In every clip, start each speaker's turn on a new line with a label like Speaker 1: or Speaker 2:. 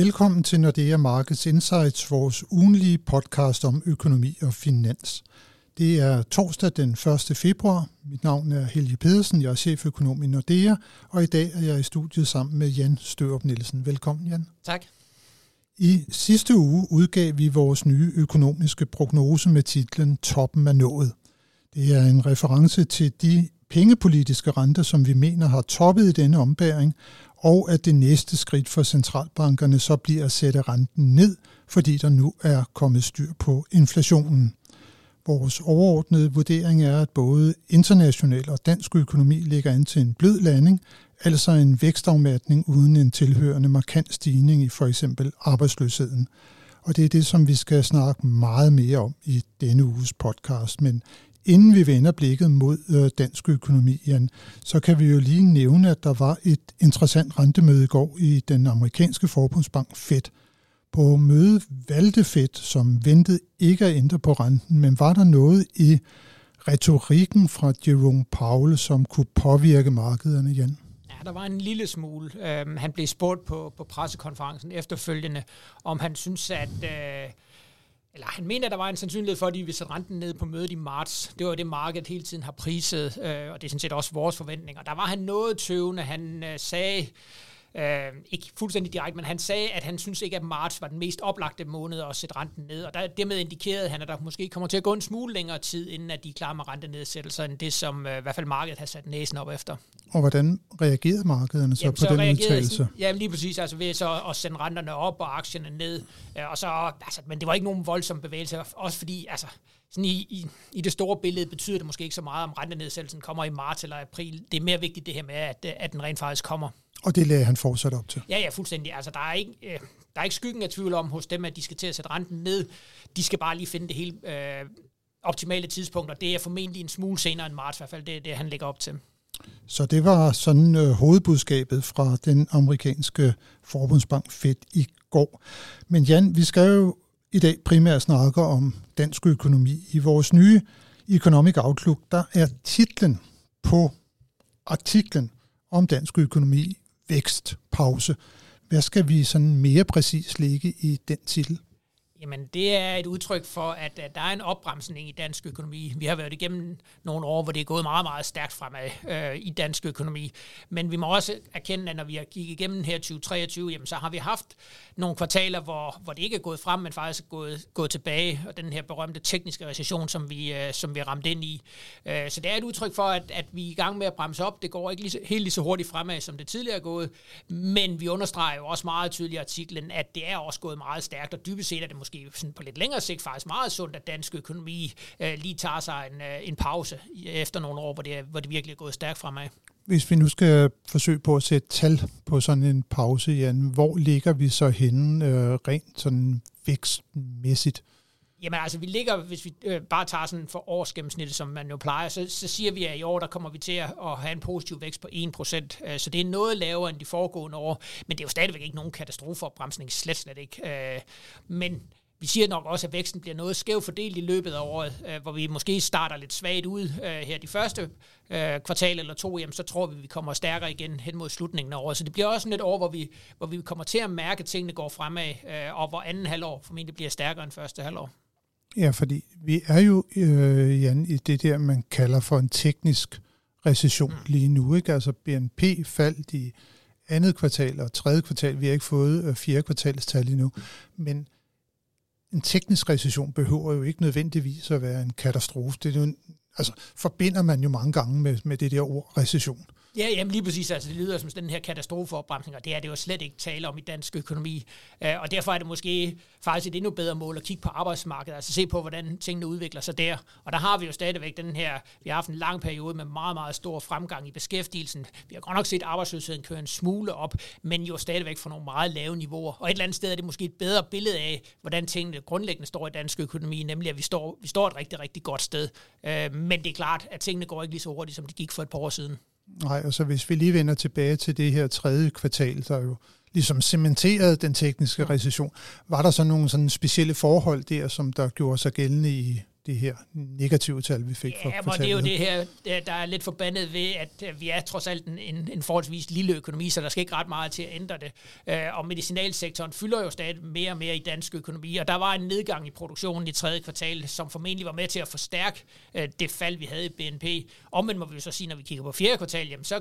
Speaker 1: Velkommen til Nordea Markets Insights, vores ugenlige podcast om økonomi og finans. Det er torsdag den 1. februar. Mit navn er Helge Pedersen, jeg er cheføkonom i Nordea, og i dag er jeg i studiet sammen med Jan Størup Nielsen. Velkommen, Jan.
Speaker 2: Tak.
Speaker 1: I sidste uge udgav vi vores nye økonomiske prognose med titlen Toppen er nået. Det er en reference til de pengepolitiske renter, som vi mener har toppet i denne ombæring, og at det næste skridt for centralbankerne så bliver at sætte renten ned, fordi der nu er kommet styr på inflationen. Vores overordnede vurdering er, at både international og dansk økonomi ligger an til en blød landing, altså en vækstafmatning uden en tilhørende markant stigning i for eksempel arbejdsløsheden. Og det er det, som vi skal snakke meget mere om i denne uges podcast. Men Inden vi vender blikket mod øh, dansk økonomi, Jan, så kan vi jo lige nævne, at der var et interessant rentemøde i går i den amerikanske forbundsbank Fed. På mødet valgte Fed, som ventede ikke at ændre på renten, men var der noget i retorikken fra Jerome Powell, som kunne påvirke markederne, Jan?
Speaker 2: Ja, der var en lille smule. Øhm, han blev spurgt på, på pressekonferencen efterfølgende, om han synes, at... Øh eller han mener, at der var en sandsynlighed for, at de ville sætte renten ned på mødet i marts. Det var det, markedet hele tiden har priset, øh, og det er sådan set også vores forventninger. Der var han noget tøvende. Han øh, sagde, Øh, ikke fuldstændig direkte, men han sagde, at han synes ikke, at marts var den mest oplagte måned at sætte renten ned, og der, dermed indikerede han, at der måske kommer til at gå en smule længere tid, inden at de er klar med rentenedsættelser, end det, som øh, i hvert fald markedet har sat næsen op efter.
Speaker 1: Og hvordan reagerede markederne så Jamen, på så den udtalelse?
Speaker 2: Ja, lige præcis, altså ved så at sende renterne op og aktierne ned, øh, og så, altså, men det var ikke nogen voldsom bevægelse, også fordi, altså, sådan i, i, i det store billede betyder det måske ikke så meget, om rentenedsættelsen kommer i marts eller april. Det er mere vigtigt det her med, at, at den rent faktisk kommer.
Speaker 1: Og det lader han fortsat op til?
Speaker 2: Ja, ja, fuldstændig. Altså, der er ikke, øh, der er ikke skyggen af tvivl om hos dem, at de skal til at sætte renten ned. De skal bare lige finde det hele øh, optimale tidspunkt, og det er formentlig en smule senere end marts, i hvert fald det er det, han lægger op til.
Speaker 1: Så det var sådan øh, hovedbudskabet fra den amerikanske forbundsbank Fed i går. Men Jan, vi skal jo i dag primært snakke om dansk økonomi. I vores nye Economic Outlook, der er titlen på artiklen om dansk økonomi vækstpause. Hvad skal vi sådan mere præcis lægge i den titel?
Speaker 2: Jamen, det er et udtryk for, at, at der er en opbremsning i dansk økonomi. Vi har været igennem nogle år, hvor det er gået meget, meget stærkt fremad øh, i dansk økonomi. Men vi må også erkende, at når vi har kigget igennem her 2023, jamen, så har vi haft nogle kvartaler, hvor, hvor det ikke er gået frem, men faktisk er gået, gået tilbage. Og den her berømte tekniske recession, som vi, øh, som vi ramt ind i. Øh, så det er et udtryk for, at, at vi er i gang med at bremse op. Det går ikke lige, helt lige så hurtigt fremad, som det tidligere er gået. Men vi understreger jo også meget tydeligt i artiklen, at det er også gået meget stærkt, og dybest set er det måske måske sådan på lidt længere sigt faktisk meget sundt, at dansk økonomi øh, lige tager sig en, øh, en pause efter nogle år, hvor det, hvor det virkelig er gået stærkt fremad.
Speaker 1: Hvis vi nu skal forsøge på at sætte tal på sådan en pause, Jan, hvor ligger vi så henne øh, rent sådan vækstmæssigt?
Speaker 2: Jamen altså, vi ligger, hvis vi øh, bare tager sådan for årsgennemsnittet, som man jo plejer, så, så siger vi, at i år, der kommer vi til at, at have en positiv vækst på 1%. Øh, så det er noget lavere end de foregående år, men det er jo stadigvæk ikke nogen katastrofeopbremsning, slet slet ikke. Øh, men vi siger nok også, at væksten bliver noget skævt fordelt i løbet af året, øh, hvor vi måske starter lidt svagt ud øh, her de første øh, kvartal eller to, jamen, så tror vi, at vi kommer stærkere igen hen mod slutningen af året. Så det bliver også et år, hvor vi, hvor vi kommer til at mærke, at tingene går fremad, og hvor anden halvår formentlig bliver stærkere end første halvår.
Speaker 1: Ja, fordi vi er jo, øh, Jan, i det der, man kalder for en teknisk recession mm. lige nu. Ikke? Altså BNP faldt i andet kvartal og tredje kvartal. Vi har ikke fået øh, fjerde kvartalstal endnu. Men en teknisk recession behøver jo ikke nødvendigvis at være en katastrofe. Det er jo en, altså, forbinder man jo mange gange med, med det der ord recession.
Speaker 2: Ja, jamen lige præcis. Altså, det lyder som den her katastrofeopbremsning, og det er det jo slet ikke tale om i dansk økonomi. Øh, og derfor er det måske faktisk et endnu bedre mål at kigge på arbejdsmarkedet, altså se på, hvordan tingene udvikler sig der. Og der har vi jo stadigvæk den her, vi har haft en lang periode med meget, meget stor fremgang i beskæftigelsen. Vi har godt nok set arbejdsløsheden køre en smule op, men jo stadigvæk fra nogle meget lave niveauer. Og et eller andet sted er det måske et bedre billede af, hvordan tingene grundlæggende står i dansk økonomi, nemlig at vi står, vi står et rigtig, rigtig godt sted. Øh, men det er klart, at tingene går ikke lige så hurtigt, som de gik for et par år siden.
Speaker 1: Nej, og så hvis vi lige vender tilbage til det her tredje kvartal, der jo ligesom cementerede den tekniske recession, var der så nogle sådan specielle forhold der, som der gjorde sig gældende i det her negative tal, vi fik
Speaker 2: ja, for, for det er jo det her, der er lidt forbandet ved, at vi er trods alt en, en forholdsvis lille økonomi, så der skal ikke ret meget til at ændre det. Øh, og medicinalsektoren fylder jo stadig mere og mere i dansk økonomi, og der var en nedgang i produktionen i tredje kvartal, som formentlig var med til at forstærke øh, det fald, vi havde i BNP. Omvendt må vi jo så sige, når vi kigger på fjerde kvartal, jamen så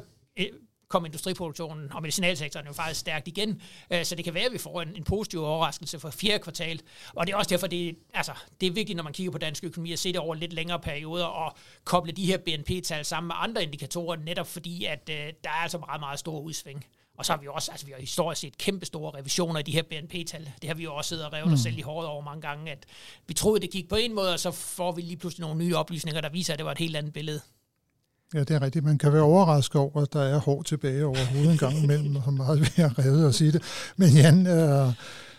Speaker 2: kom industriproduktionen og medicinalsektoren jo faktisk stærkt igen. Øh, så det kan være, at vi får en, en positiv overraskelse for fjerde kvartal. Og det er også derfor, det, altså, det er vigtigt, når man kigger på dansk økonomi, at se det over lidt længere perioder og koble de her BNP-tal sammen med andre indikatorer, netop fordi, at uh, der er altså meget, meget store udsving. Og så har vi også, altså vi har historisk set kæmpe store revisioner i de her BNP-tal. Det har vi jo også siddet og revet mm. os selv i håret over mange gange, at vi troede, det gik på en måde, og så får vi lige pludselig nogle nye oplysninger, der viser, at det var et helt andet billede.
Speaker 1: Ja, det er rigtigt. Man kan være overrasket over, at der er hår tilbage overhovedet en gang imellem, og meget ved at redde at sige det. Men Jan, øh,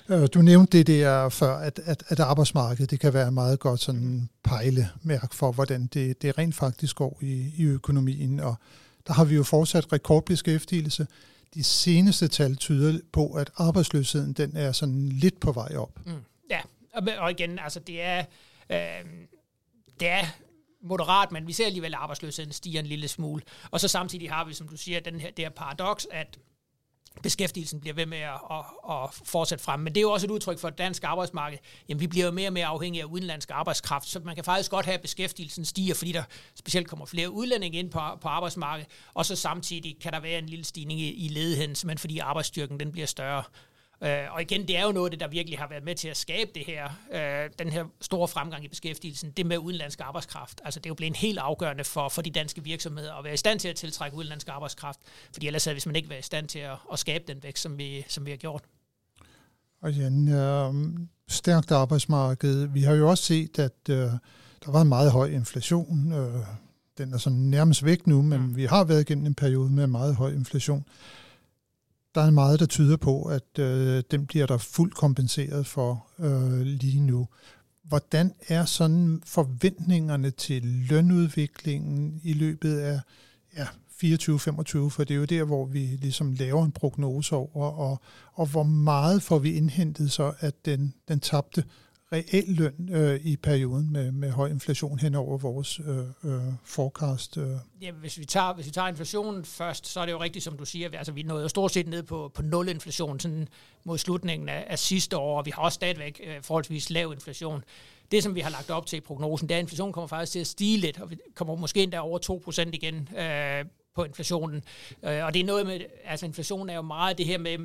Speaker 1: øh, du nævnte det der før, at, at, at arbejdsmarkedet det kan være meget godt sådan pejlemærk for, hvordan det, det rent faktisk går i, i økonomien. Og der har vi jo fortsat rekordbeskæftigelse. De seneste tal tyder på, at arbejdsløsheden den er sådan lidt på vej op. Mm.
Speaker 2: Ja, og igen, altså det er, øh, det er moderat, men vi ser alligevel, at arbejdsløsheden stiger en lille smule. Og så samtidig har vi, som du siger, den her, det her paradoks, at beskæftigelsen bliver ved med at, at, at fortsætte frem. Men det er jo også et udtryk for et dansk arbejdsmarked. Jamen, vi bliver jo mere og mere afhængige af udenlandsk arbejdskraft, så man kan faktisk godt have, at beskæftigelsen stiger, fordi der specielt kommer flere udlændinge ind på, på arbejdsmarkedet, og så samtidig kan der være en lille stigning i, i ledigheden, men fordi arbejdsstyrken den bliver større. Øh, og igen, det er jo noget af det, der virkelig har været med til at skabe det her, øh, den her store fremgang i beskæftigelsen, det med udenlandsk arbejdskraft. Altså det er jo blevet helt afgørende for, for de danske virksomheder at være i stand til at tiltrække udenlandsk arbejdskraft, fordi ellers havde hvis man ikke været i stand til at, at skabe den vækst, som vi, som vi har gjort.
Speaker 1: Og Jan, øh, stærkt arbejdsmarked. Vi har jo også set, at øh, der var en meget høj inflation. Øh, den er sådan nærmest væk nu, men mm. vi har været igennem en periode med meget høj inflation der er meget, der tyder på, at øh, den bliver der fuldt kompenseret for øh, lige nu. Hvordan er sådan forventningerne til lønudviklingen i løbet af ja, 24-25, for det er jo der, hvor vi ligesom laver en prognose over, og, og hvor meget får vi indhentet så, at den, den tabte reel løn øh, i perioden med, med høj inflation hen over vores øh, øh, forecast? Øh.
Speaker 2: Ja, hvis vi, tager, hvis vi tager inflationen først, så er det jo rigtigt, som du siger, altså vi nåede jo stort set ned på, på nul inflation sådan mod slutningen af, af sidste år, og vi har også stadigvæk øh, forholdsvis lav inflation. Det, som vi har lagt op til i prognosen, det er, at inflationen kommer faktisk til at stige lidt, og vi kommer måske endda over 2% igen øh, på inflationen. Øh, og det er noget med, altså inflationen er jo meget det her med,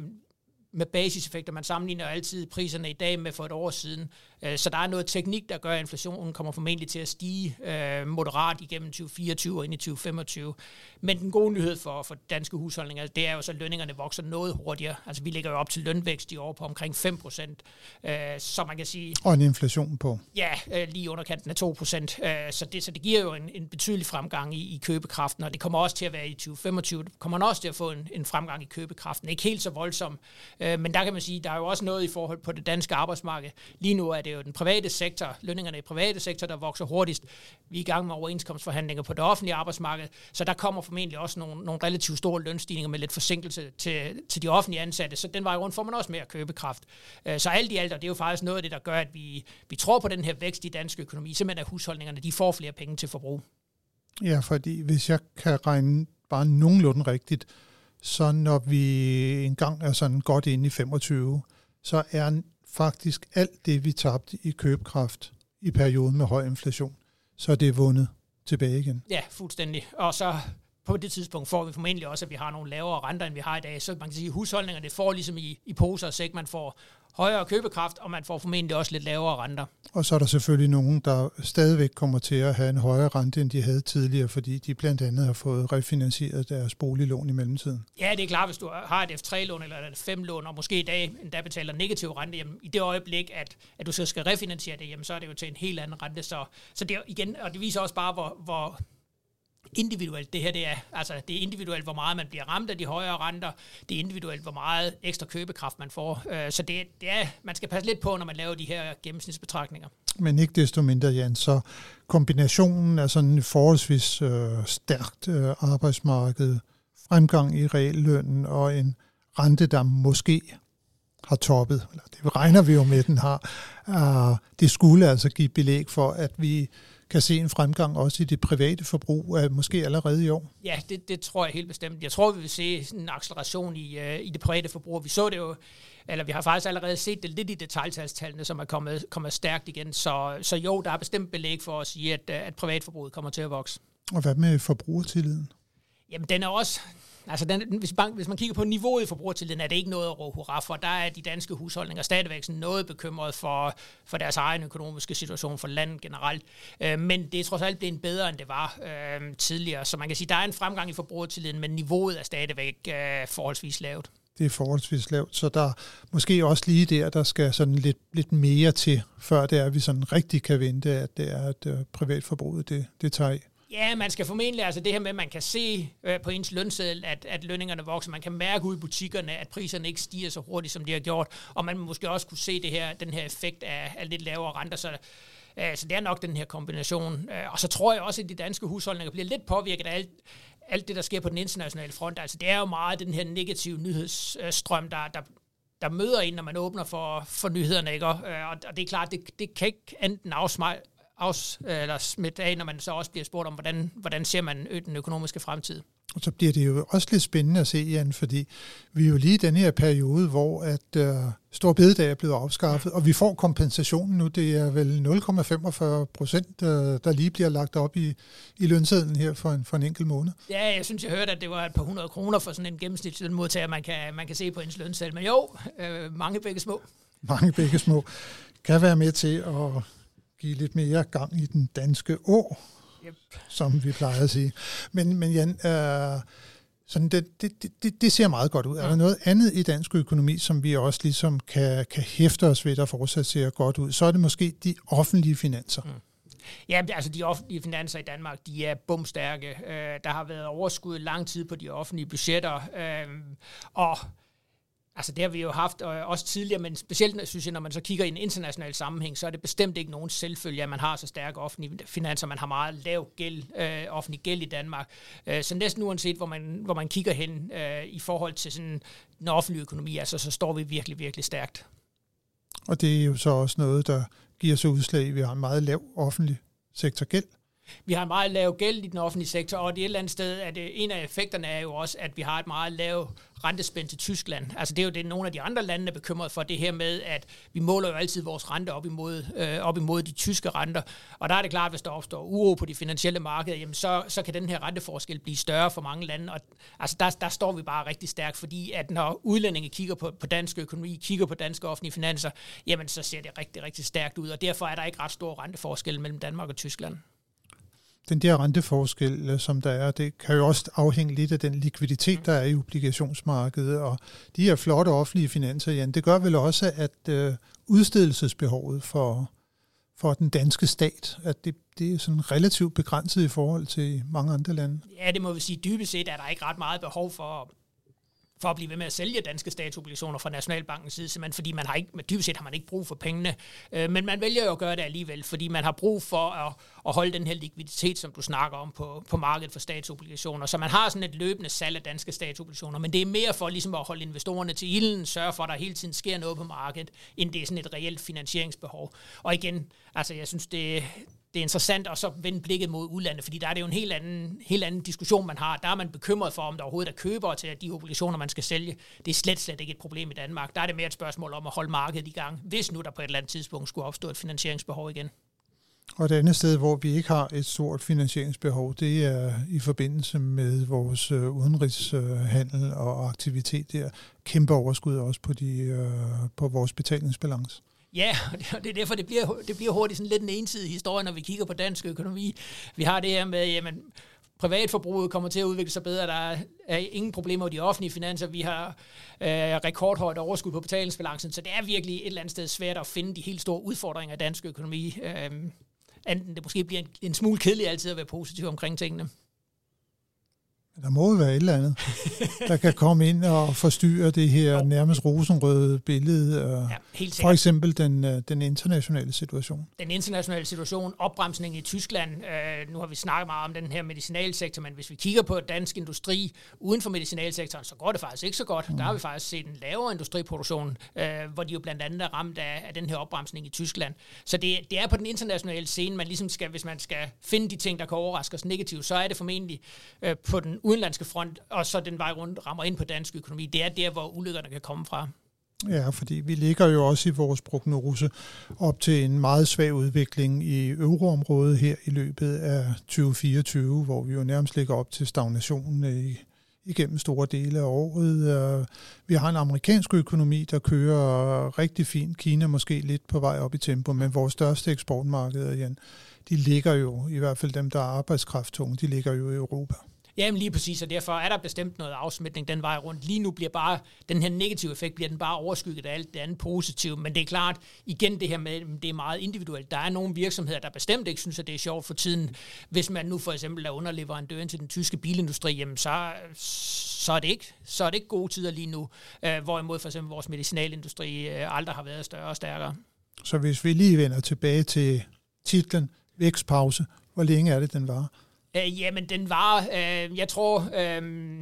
Speaker 2: med basiseffekter. Man sammenligner altid priserne i dag med for et år siden. Øh, så der er noget teknik, der gør, at inflationen kommer formentlig til at stige øh, moderat igennem 2024 og ind i 2025. Men den gode nyhed for, for danske husholdninger, det er jo så, at lønningerne vokser noget hurtigere. Altså vi ligger jo op til lønvækst i år på omkring 5 procent. Øh, så man kan sige...
Speaker 1: Og en inflation på?
Speaker 2: Ja, lige under kanten af 2 procent. Så det, så det giver jo en, en betydelig fremgang i, i købekraften, og det kommer også til at være i 2025. Det kommer man også til at få en, en fremgang i købekraften. Ikke helt så voldsom, men der kan man sige, der er jo også noget i forhold på det danske arbejdsmarked. Lige nu er det jo den private sektor, lønningerne i private sektor, der vokser hurtigst. Vi er i gang med overenskomstforhandlinger på det offentlige arbejdsmarked, så der kommer formentlig også nogle, nogle relativt store lønstigninger med lidt forsinkelse til, til de offentlige ansatte, så den vej rundt får man også mere købekraft. Øh, så alt i alt, og det er jo faktisk noget af det, der gør, at vi, vi tror på den her vækst i dansk økonomi, simpelthen at husholdningerne de får flere penge til forbrug.
Speaker 1: Ja, fordi hvis jeg kan regne bare nogenlunde rigtigt, så når vi engang er sådan godt inde i 25, så er faktisk alt det, vi tabte i købekraft i perioden med høj inflation, så er det vundet tilbage igen.
Speaker 2: Ja, fuldstændig. Og så på det tidspunkt får vi formentlig også, at vi har nogle lavere renter, end vi har i dag. Så man kan sige, at husholdningerne får ligesom i, i poser og sæk, man får højere købekraft, og man får formentlig også lidt lavere renter.
Speaker 1: Og så er der selvfølgelig nogen, der stadigvæk kommer til at have en højere rente, end de havde tidligere, fordi de blandt andet har fået refinansieret deres boliglån i mellemtiden.
Speaker 2: Ja, det er klart, hvis du har et F3-lån eller et F5-lån, og måske i dag endda betaler negativ rente, jamen, i det øjeblik, at, at du så skal refinansiere det, jamen, så er det jo til en helt anden rente. Så, så det igen, og det viser også bare, hvor, hvor individuelt det her det er. Altså det er individuelt, hvor meget man bliver ramt af de højere renter. Det er individuelt, hvor meget ekstra købekraft man får. Øh, så det, det er, man skal passe lidt på, når man laver de her gennemsnitsbetragtninger.
Speaker 1: Men ikke desto mindre, Jan, så kombinationen af sådan et forholdsvis øh, stærkt øh, arbejdsmarked, fremgang i reallønnen og en rente, der måske har toppet, eller det regner vi jo med, den har. øh, det skulle altså give belæg for, at vi kan se en fremgang også i det private forbrug, uh, måske allerede i år.
Speaker 2: Ja, det, det tror jeg helt bestemt. Jeg tror, vi vil se en acceleration i, uh, i det private forbrug. Vi så det jo, eller vi har faktisk allerede set det lidt i detaljtalstallene, som er kommet, kommet stærkt igen. Så, så jo, der er bestemt belæg for at sige, at, at privatforbruget kommer til at vokse.
Speaker 1: Og hvad med forbrugertilliden?
Speaker 2: Jamen, den er også... Altså, den, hvis, bank, hvis man kigger på niveauet i forbrugertilliden, er det ikke noget at råbe hurra for. Der er de danske husholdninger stadigvæk sådan noget bekymret for, for deres egen økonomiske situation, for landet generelt. Øh, men det er trods alt blevet bedre, end det var øh, tidligere. Så man kan sige, der er en fremgang i forbrugertilliden, men niveauet er stadigvæk øh, forholdsvis lavt.
Speaker 1: Det er forholdsvis lavt, så der måske også lige der, der skal sådan lidt, lidt mere til, før det er, at vi sådan rigtig kan vente, at det er, at øh, privatforbruget det, det tager af.
Speaker 2: Ja, man skal formentlig, altså det her med, at man kan se øh, på ens lønseddel, at, at lønningerne vokser. Man kan mærke ud i butikkerne, at priserne ikke stiger så hurtigt, som de har gjort. Og man måske også kunne se det her, den her effekt af, af lidt lavere renter. Så, øh, så det er nok den her kombination. Øh, og så tror jeg også, at de danske husholdninger bliver lidt påvirket af alt, alt det, der sker på den internationale front. Altså det er jo meget den her negative nyhedsstrøm, der, der, der møder en, når man åbner for, for nyhederne. Ikke? Og, og det er klart, det, det kan ikke enten afsmej, afs, eller smidt af, når man så også bliver spurgt om, hvordan, hvordan ser man den økonomiske fremtid.
Speaker 1: Og så bliver det jo også lidt spændende at se, Jan, fordi vi er jo lige i den her periode, hvor at uh, Stor Bededag er blevet afskaffet, og vi får kompensationen nu. Det er vel 0,45 procent, uh, der lige bliver lagt op i, i lønsedlen her for en, for en enkelt måned.
Speaker 2: Ja, jeg synes, jeg hørte, at det var et par hundrede kroner for sådan en gennemsnitslønmodtager, man kan, man kan se på ens lønseddel. Men jo, øh, mange begge små.
Speaker 1: Mange begge små kan være med til at give lidt mere gang i den danske å, yep. som vi plejer at sige. Men, men Jan, øh, sådan det, det, det, det ser meget godt ud. Er der noget andet i dansk økonomi, som vi også ligesom kan, kan hæfte os ved, der fortsat ser godt ud? Så er det måske de offentlige finanser. Mm.
Speaker 2: Ja, altså de offentlige finanser i Danmark, de er bumstærke. Øh, der har været overskud lang tid på de offentlige budgetter, øh, og Altså det har vi jo haft øh, også tidligere, men specielt synes jeg, når man så kigger i en international sammenhæng, så er det bestemt ikke nogen selvfølge, at man har så stærke offentlige finanser. Man har meget lav gæld, øh, offentlig gæld i Danmark. Øh, så næsten uanset, hvor man, hvor man kigger hen øh, i forhold til sådan den offentlige økonomi, altså, så står vi virkelig, virkelig stærkt.
Speaker 1: Og det er jo så også noget, der giver sig udslag. Vi har en meget lav offentlig sektor gæld.
Speaker 2: Vi har en meget lav gæld i den offentlige sektor, og det er et eller andet sted, at en af effekterne er jo også, at vi har et meget lavt rentespænd til Tyskland. Altså det er jo det, nogle af de andre lande er bekymret for, det her med, at vi måler jo altid vores rente op imod, øh, op imod de tyske renter. Og der er det klart, at hvis der opstår uro på de finansielle markeder, jamen så, så kan den her renteforskel blive større for mange lande. Og altså der, der står vi bare rigtig stærkt, fordi at når udlændinge kigger på, på dansk økonomi, kigger på danske offentlige finanser, jamen så ser det rigtig, rigtig stærkt ud. Og derfor er der ikke ret stor renteforskel mellem Danmark og Tyskland
Speaker 1: den der renteforskel, øh, som der er, det kan jo også afhænge lidt af den likviditet, der er i obligationsmarkedet. Og de her flotte offentlige finanser, Jan, det gør vel også, at øh, udstedelsesbehovet for, for den danske stat, at det, det er sådan relativt begrænset i forhold til mange andre lande.
Speaker 2: Ja, det må vi sige. Dybest set er der ikke ret meget behov for for at blive ved med at sælge danske statsobligationer fra Nationalbankens side, simpelthen fordi man har ikke, dybest set har man ikke brug for pengene. Øh, men man vælger jo at gøre det alligevel, fordi man har brug for at, at holde den her likviditet, som du snakker om på, på markedet for statsobligationer. Så man har sådan et løbende salg af danske statsobligationer, men det er mere for ligesom at holde investorerne til ilden, sørge for, at der hele tiden sker noget på markedet, end det er sådan et reelt finansieringsbehov. Og igen, altså jeg synes, det, det er interessant at så vende blikket mod udlandet, fordi der er det jo en helt anden, helt anden diskussion, man har. Der er man bekymret for, om der overhovedet er købere til de obligationer, man skal sælge. Det er slet, slet ikke et problem i Danmark. Der er det mere et spørgsmål om at holde markedet i gang, hvis nu der på et eller andet tidspunkt skulle opstå et finansieringsbehov igen.
Speaker 1: Og det andet sted, hvor vi ikke har et stort finansieringsbehov, det er i forbindelse med vores øh, udenrigshandel øh, og aktivitet der. Kæmpe overskud også på, de, øh, på vores betalingsbalance.
Speaker 2: Ja, det er derfor, det bliver, det bliver hurtigt sådan lidt en ensidig historie, når vi kigger på dansk økonomi. Vi har det her med, jamen, privatforbruget kommer til at udvikle sig bedre. Der er ingen problemer med de offentlige finanser. Vi har øh, rekordhøjt overskud på betalingsbalancen, så det er virkelig et eller andet sted svært at finde de helt store udfordringer af dansk økonomi. Øh, enten det måske bliver en, en smule kedeligt altid at være positiv omkring tingene.
Speaker 1: Der må jo være et eller andet, der kan komme ind og forstyrre det her nærmest rosenrøde billede. Ja, helt For eksempel den, øh, den internationale situation.
Speaker 2: Den internationale situation, opbremsning i Tyskland. Øh, nu har vi snakket meget om den her medicinalsektor, men hvis vi kigger på dansk industri uden for medicinalsektoren, så går det faktisk ikke så godt. Mm. Der har vi faktisk set en lavere industriproduktion, øh, hvor de jo blandt andet er ramt af, af den her opbremsning i Tyskland. Så det, det er på den internationale scene, man ligesom skal, hvis man skal finde de ting, der kan overraske os negativt, så er det formentlig øh, på den udenlandske front, og så den vej rundt rammer ind på dansk økonomi. Det er der, hvor ulykkerne kan komme fra.
Speaker 1: Ja, fordi vi ligger jo også i vores prognose op til en meget svag udvikling i euroområdet her i løbet af 2024, hvor vi jo nærmest ligger op til stagnationen i, igennem store dele af året. Øh, vi har en amerikansk økonomi, der kører rigtig fint. Kina måske lidt på vej op i tempo, men vores største eksportmarkeder, igen, de ligger jo, i hvert fald dem, der er arbejdskrafttunge, de ligger jo i Europa.
Speaker 2: Jamen lige præcis, og derfor er der bestemt noget afsmitning den vej rundt. Lige nu bliver bare, den her negative effekt, bliver den bare overskygget af alt det andet positive. Men det er klart, igen det her med, det er meget individuelt. Der er nogle virksomheder, der bestemt ikke synes, at det er sjovt for tiden. Hvis man nu for eksempel er underleverandøren til den tyske bilindustri, jamen så, så, er det ikke, så er det ikke gode tider lige nu. Øh, hvorimod for eksempel vores medicinalindustri øh, aldrig har været større og stærkere.
Speaker 1: Så hvis vi lige vender tilbage til titlen Vækstpause, hvor længe er det, den var?
Speaker 2: Øh, jamen, den var, øh, jeg tror, øh,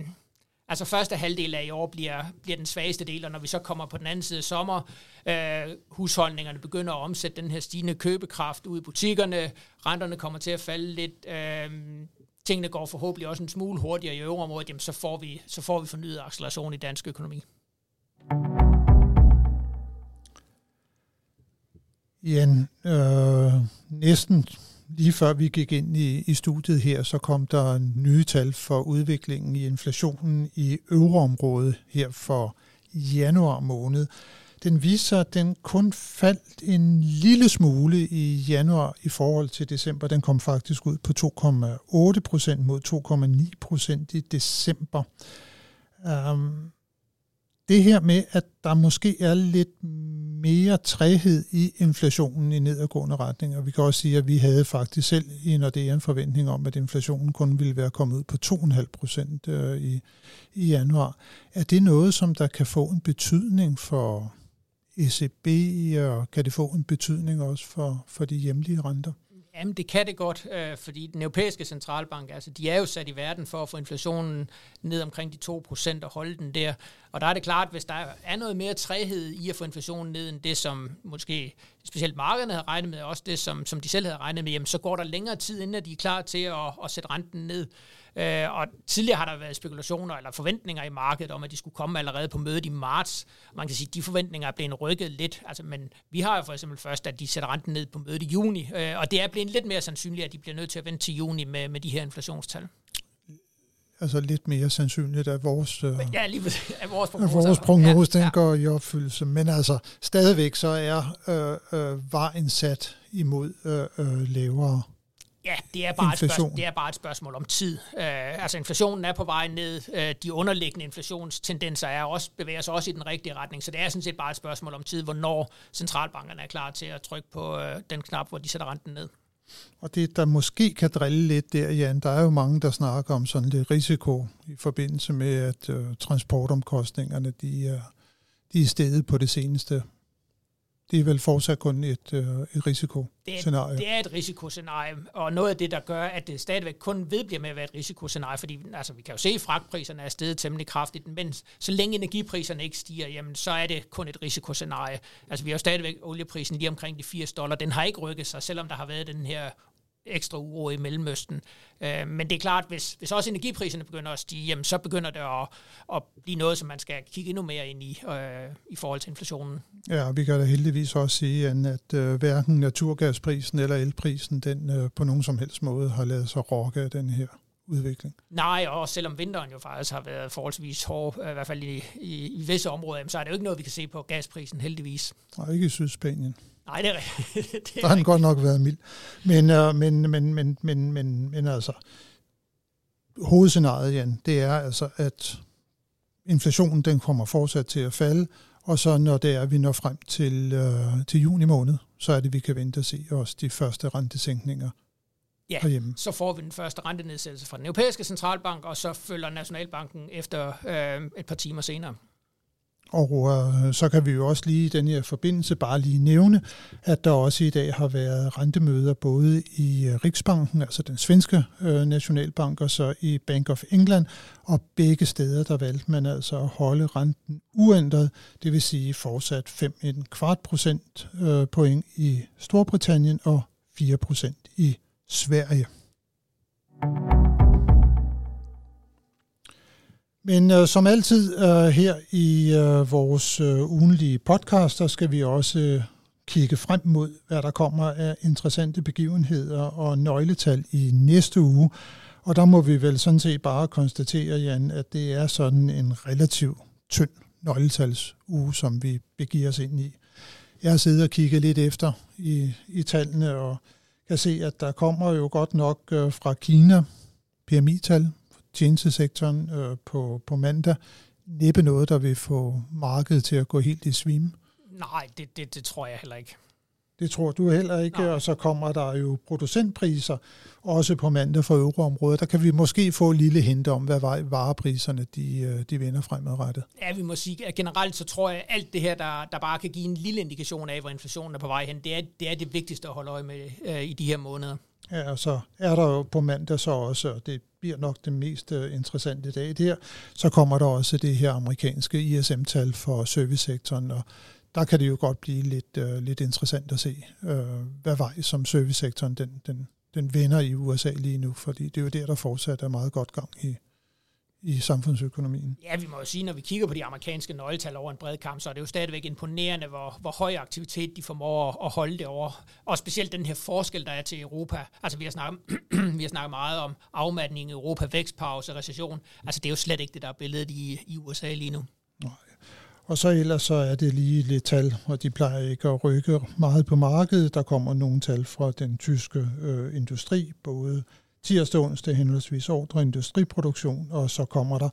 Speaker 2: altså første halvdel af i år bliver, bliver den svageste del, og når vi så kommer på den anden side af sommer, øh, husholdningerne begynder at omsætte den her stigende købekraft ud i butikkerne, renterne kommer til at falde lidt, øh, tingene går forhåbentlig også en smule hurtigere i øvreområdet, jamen så får vi, så får vi fornyet acceleration i dansk økonomi.
Speaker 1: Jan, øh, næsten lige før vi gik ind i, i studiet her, så kom der nye tal for udviklingen i inflationen i euroområdet her for januar måned. Den viser, at den kun faldt en lille smule i januar i forhold til december. Den kom faktisk ud på 2,8 procent mod 2,9 procent i december. Um, det her med, at der måske er lidt mere træhed i inflationen i nedadgående retning, og vi kan også sige, at vi havde faktisk selv i Nordea en forventning om, at inflationen kun ville være kommet ud på 2,5 procent øh, i, i januar. Er det noget, som der kan få en betydning for ECB, og kan det få en betydning også for, for de hjemlige renter?
Speaker 2: Jamen, det kan det godt, øh, fordi den europæiske centralbank, altså de er jo sat i verden for at få inflationen ned omkring de 2% og holde den der. Og der er det klart, hvis der er noget mere træhed i at få inflationen ned end det, som måske specielt markederne havde regnet med, og også det, som, som de selv havde regnet med, jamen, så går der længere tid, inden de er klar til at, at sætte renten ned. Øh, og tidligere har der været spekulationer eller forventninger i markedet om, at de skulle komme allerede på mødet i marts. Man kan sige, at de forventninger er blevet rykket lidt. Altså, men vi har jo for eksempel først, at de sætter renten ned på mødet i juni, øh, og det er blevet lidt mere sandsynligt, at de bliver nødt til at vente til juni med, med de her inflationstal
Speaker 1: altså lidt mere sandsynligt, at vores, øh,
Speaker 2: ja, lige
Speaker 1: at vores prognose, at vores prognose ja, den ja. går i opfyldelse. Men altså, stadigvæk så er øh, øh, vejen sat imod øh, øh, lavere
Speaker 2: Ja, det er, bare et spørgsmål, det er bare et spørgsmål om tid. Uh, altså inflationen er på vej ned. Uh, de underliggende inflationstendenser er også, bevæger sig også i den rigtige retning. Så det er sådan set bare et spørgsmål om tid, hvornår centralbankerne er klar til at trykke på uh, den knap, hvor de sætter renten ned.
Speaker 1: Og det, der måske kan drille lidt der, Jan, der er jo mange, der snakker om sådan lidt risiko i forbindelse med, at uh, transportomkostningerne de er, de er steget på det seneste det er vel fortsat kun et, øh, et risikoscenarie.
Speaker 2: Det er, det er et risikoscenarie, og noget af det, der gør, at det stadigvæk kun vedbliver med at være et risikoscenarie, fordi altså, vi kan jo se, at fragtpriserne er steget temmelig kraftigt, men så længe energipriserne ikke stiger, jamen, så er det kun et risikoscenarie. Altså vi har jo stadigvæk olieprisen lige omkring de 80 dollar. Den har ikke rykket sig, selvom der har været den her ekstra uro i Mellemøsten. Øh, men det er klart, hvis, hvis også energipriserne begynder at stige, jamen, så begynder det at, at blive noget, som man skal kigge endnu mere ind i, øh, i forhold til inflationen.
Speaker 1: Ja, vi kan da heldigvis også sige, at øh, hverken naturgasprisen eller elprisen, den øh, på nogen som helst måde har lavet sig rokke af den her udvikling.
Speaker 2: Nej, og selvom vinteren jo faktisk har været forholdsvis hård, i hvert fald i, i, i visse områder, så er det jo ikke noget, vi kan se på gasprisen, heldigvis.
Speaker 1: Nej, ikke i Sydspanien.
Speaker 2: Nej, det er rigtigt.
Speaker 1: Der har den godt nok været mild. Men, uh, men, men, men, men, men, men altså, hovedscenariet, Jan, det er altså, at inflationen den kommer fortsat til at falde, og så når det er, vi når frem til, uh, til juni måned, så er det, vi kan vente at se også de første rentesænkninger
Speaker 2: ja, herhjemme. så får vi den første rentenedsættelse fra den europæiske centralbank, og så følger Nationalbanken efter øh, et par timer senere.
Speaker 1: Og øh, så kan vi jo også lige i den her forbindelse bare lige nævne, at der også i dag har været rentemøder både i øh, Riksbanken, altså den svenske øh, nationalbank, og så i Bank of England, og begge steder der valgte man altså at holde renten uændret, det vil sige fortsat 5,25 procent øh, point i Storbritannien og 4 procent i Sverige. Men øh, som altid øh, her i øh, vores øh, ugenlige podcast, der skal vi også øh, kigge frem mod, hvad der kommer af interessante begivenheder og nøgletal i næste uge. Og der må vi vel sådan set bare konstatere, Jan, at det er sådan en relativ tynd nøgletalsuge, som vi begiver os ind i. Jeg har siddet og kigget lidt efter i, i tallene, og kan se, at der kommer jo godt nok øh, fra Kina PMI-tal tjenestesektoren øh, på, på mandag. Næppe noget, der vil få markedet til at gå helt i svime.
Speaker 2: Nej, det, det, det tror jeg heller ikke.
Speaker 1: Det tror du heller ikke, Nej. og så kommer der jo producentpriser også på mandag for euroområdet. Der kan vi måske få en lille hint om, hvad varepriserne de, øh, de vender fremadrettet.
Speaker 2: Ja, vi må sige, at generelt så tror jeg, at alt det her, der, der bare kan give en lille indikation af, hvor inflationen er på vej hen, det er det, er det vigtigste at holde øje med øh, i de her måneder.
Speaker 1: Ja, og så er der jo på mandag så også, og det bliver nok det mest øh, interessante dag der, så kommer der også det her amerikanske ISM-tal for servicesektoren, og der kan det jo godt blive lidt, øh, lidt interessant at se, øh, hvad vej som servicesektoren den, den, den vender i USA lige nu, fordi det er jo der, der fortsat er meget godt gang i, i samfundsøkonomien.
Speaker 2: Ja, vi må jo sige, når vi kigger på de amerikanske nøgletal over en bred kamp, så er det jo stadigvæk imponerende, hvor, hvor høj aktivitet de formår at holde det over. Og specielt den her forskel, der er til Europa. Altså vi har snakket, vi har snakket meget om afmatning i Europa, vækstpause, recession. Altså det er jo slet ikke det, der er billedet i, i USA lige nu. Nej.
Speaker 1: Og så ellers så er det lige lidt tal, og de plejer ikke at rykke meget på markedet. Der kommer nogle tal fra den tyske øh, industri, både tirsdag og onsdag henholdsvis ordre industriproduktion, og så kommer der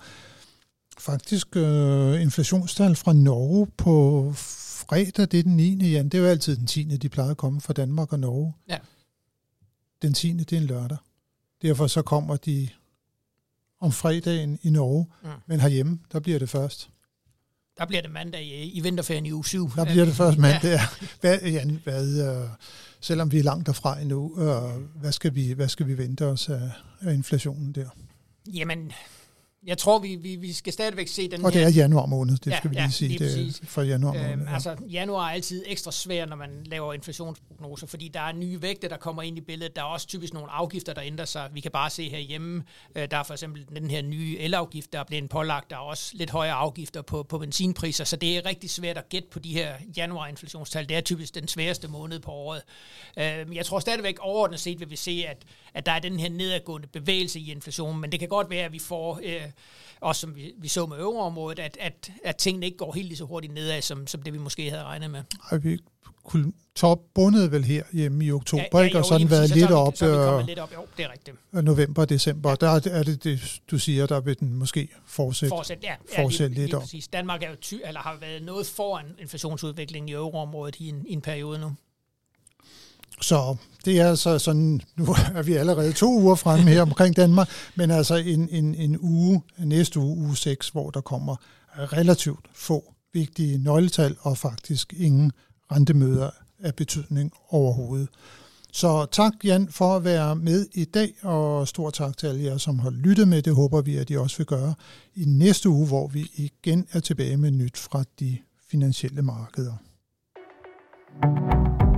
Speaker 1: faktisk øh, inflationstal fra Norge på fredag, det er den 9. Ja, det er jo altid den 10. de plejer at komme fra Danmark og Norge. Ja. Den 10. det er en lørdag. Derfor så kommer de om fredagen i Norge, mm. men herhjemme, der bliver det først.
Speaker 2: Der bliver det mandag i, i vinterferien i uge 7.
Speaker 1: Der bliver det først mandag, ja. Hvad, Jan, hvad, øh, selvom vi er langt derfra endnu, øh, hvad, skal vi, hvad skal vi vente os af, af inflationen der?
Speaker 2: Jamen, jeg tror, vi, vi, vi skal stadigvæk se den
Speaker 1: Og det er januar måned, det ja, skal vi lige ja, sige. Lige det er for januar måned. Øhm,
Speaker 2: ja. Altså, januar er altid ekstra svær, når man laver inflationsprognoser, fordi der er nye vægte, der kommer ind i billedet. Der er også typisk nogle afgifter, der ændrer sig. Vi kan bare se herhjemme, øh, der er for eksempel den her nye elafgift, der er blevet pålagt. Der er også lidt højere afgifter på, på benzinpriser, så det er rigtig svært at gætte på de her januar-inflationstal. Det er typisk den sværeste måned på året. Øh, jeg tror stadigvæk overordnet set vil vi se, at, at der er den her nedadgående bevægelse i inflationen, men det kan godt være, at vi får... Øh, også som vi, vi så med øvreområdet, at, at, at tingene ikke går helt lige så hurtigt nedad, som, som det vi måske havde regnet med.
Speaker 1: Ej, vi kunne top bundet vel her hjemme i oktober, ja, ja, ikke? og sådan været lidt op. Så vi
Speaker 2: lidt op, jo, det er rigtigt.
Speaker 1: November, december, ja. der er det, det, du siger, der vil den måske fortsætte,
Speaker 2: fortsæt, ja, ja, fortsætte lige, lidt lige op. Præcis. Danmark er jo ty, eller har været noget foran inflationsudviklingen i euroområdet i en, i en periode nu.
Speaker 1: Så det er altså sådan, nu er vi allerede to uger fremme her omkring Danmark, men altså en, en, en uge, næste uge, uge 6, hvor der kommer relativt få vigtige nøgletal og faktisk ingen rentemøder af betydning overhovedet. Så tak Jan for at være med i dag, og stor tak til alle jer, som har lyttet med. Det håber vi, at I også vil gøre i næste uge, hvor vi igen er tilbage med nyt fra de finansielle markeder. thank you